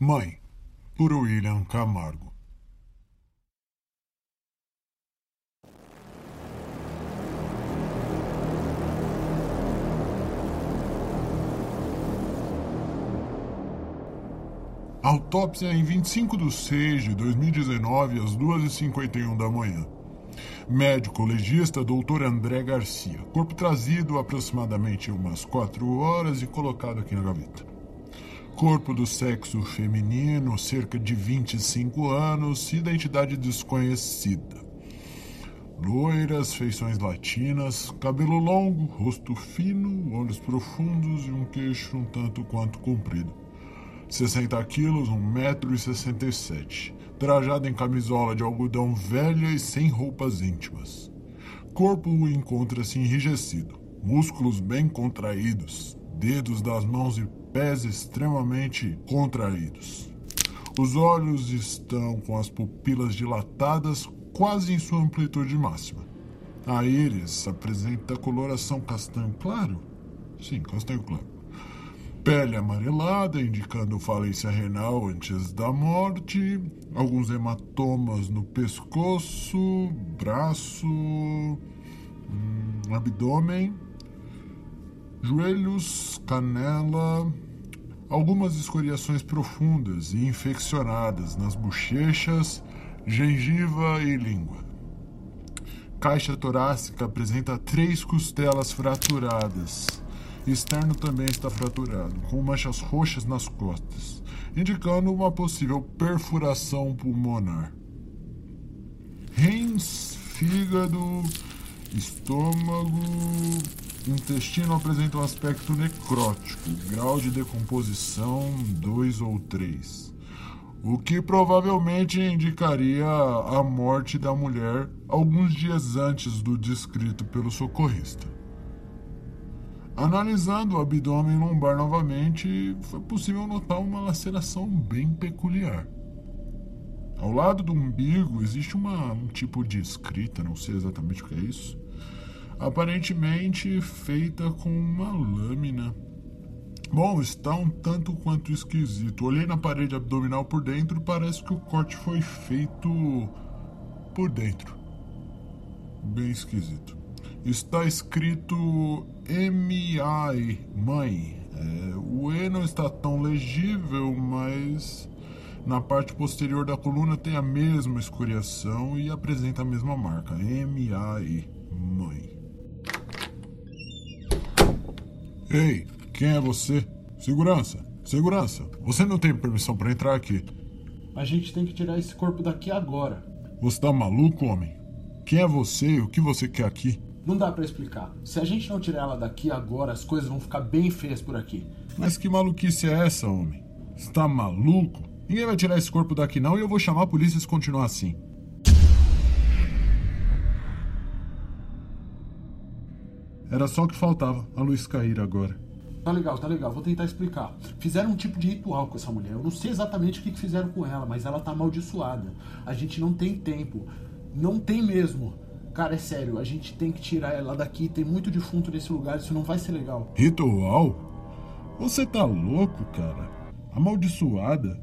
Mãe, por William Camargo. Autópsia em 25 de 6 de 2019, às 2h51 da manhã. Médico legista Dr. André Garcia. Corpo trazido aproximadamente umas 4 horas e colocado aqui na gaveta. Corpo do sexo feminino, cerca de 25 anos, identidade desconhecida. Loiras, feições latinas, cabelo longo, rosto fino, olhos profundos e um queixo um tanto quanto comprido. 60 quilos, 1,67m. Trajado em camisola de algodão velha e sem roupas íntimas. Corpo encontra-se enrijecido, músculos bem contraídos, dedos das mãos e pés extremamente contraídos. Os olhos estão com as pupilas dilatadas quase em sua amplitude máxima. A íris apresenta coloração castanho claro? Sim, castanho claro. Pele amarelada, indicando falência renal antes da morte. Alguns hematomas no pescoço, braço, hum, abdômen, joelhos, canela. Algumas escoriações profundas e infeccionadas nas bochechas, gengiva e língua. Caixa torácica apresenta três costelas fraturadas externo também está fraturado, com manchas roxas nas costas, indicando uma possível perfuração pulmonar. Rins, fígado, estômago, intestino apresentam um aspecto necrótico, grau de decomposição 2 ou 3. O que provavelmente indicaria a morte da mulher alguns dias antes do descrito pelo socorrista. Analisando o abdômen lombar novamente, foi possível notar uma laceração bem peculiar. Ao lado do umbigo existe uma, um tipo de escrita, não sei exatamente o que é isso, aparentemente feita com uma lâmina. Bom, está um tanto quanto esquisito. Olhei na parede abdominal por dentro, parece que o corte foi feito por dentro. Bem esquisito está escrito M.I. Mãe. É, o E não está tão legível, mas na parte posterior da coluna tem a mesma escoriação e apresenta a mesma marca. M.I. Mãe. Ei, quem é você? Segurança, segurança. Você não tem permissão para entrar aqui. A gente tem que tirar esse corpo daqui agora. Você tá maluco, homem? Quem é você e o que você quer aqui? Não dá para explicar. Se a gente não tirar ela daqui agora, as coisas vão ficar bem feias por aqui. Mas que maluquice é essa, homem? Você tá maluco? Ninguém vai tirar esse corpo daqui não e eu vou chamar a polícia se continuar assim. Era só o que faltava, a luz cair agora. Tá legal, tá legal, vou tentar explicar. Fizeram um tipo de ritual com essa mulher. Eu não sei exatamente o que fizeram com ela, mas ela tá amaldiçoada. A gente não tem tempo. Não tem mesmo. Cara, é sério, a gente tem que tirar ela daqui. Tem muito defunto nesse lugar, isso não vai ser legal. Ritual? Você tá louco, cara? Amaldiçoada?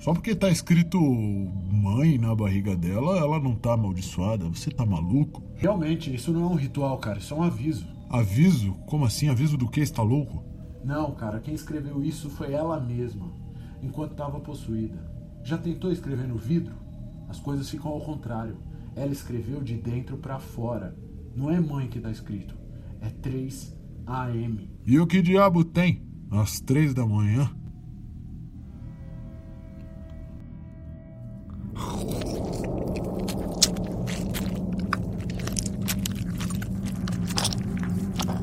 Só porque tá escrito mãe na barriga dela, ela não tá amaldiçoada. Você tá maluco? Realmente, isso não é um ritual, cara. Isso é um aviso. Aviso? Como assim? Aviso do que? Está louco? Não, cara. Quem escreveu isso foi ela mesma, enquanto estava possuída. Já tentou escrever no vidro? As coisas ficam ao contrário. Ela escreveu de dentro para fora. Não é mãe que tá escrito. É 3 AM. E o que diabo tem? Às três da manhã?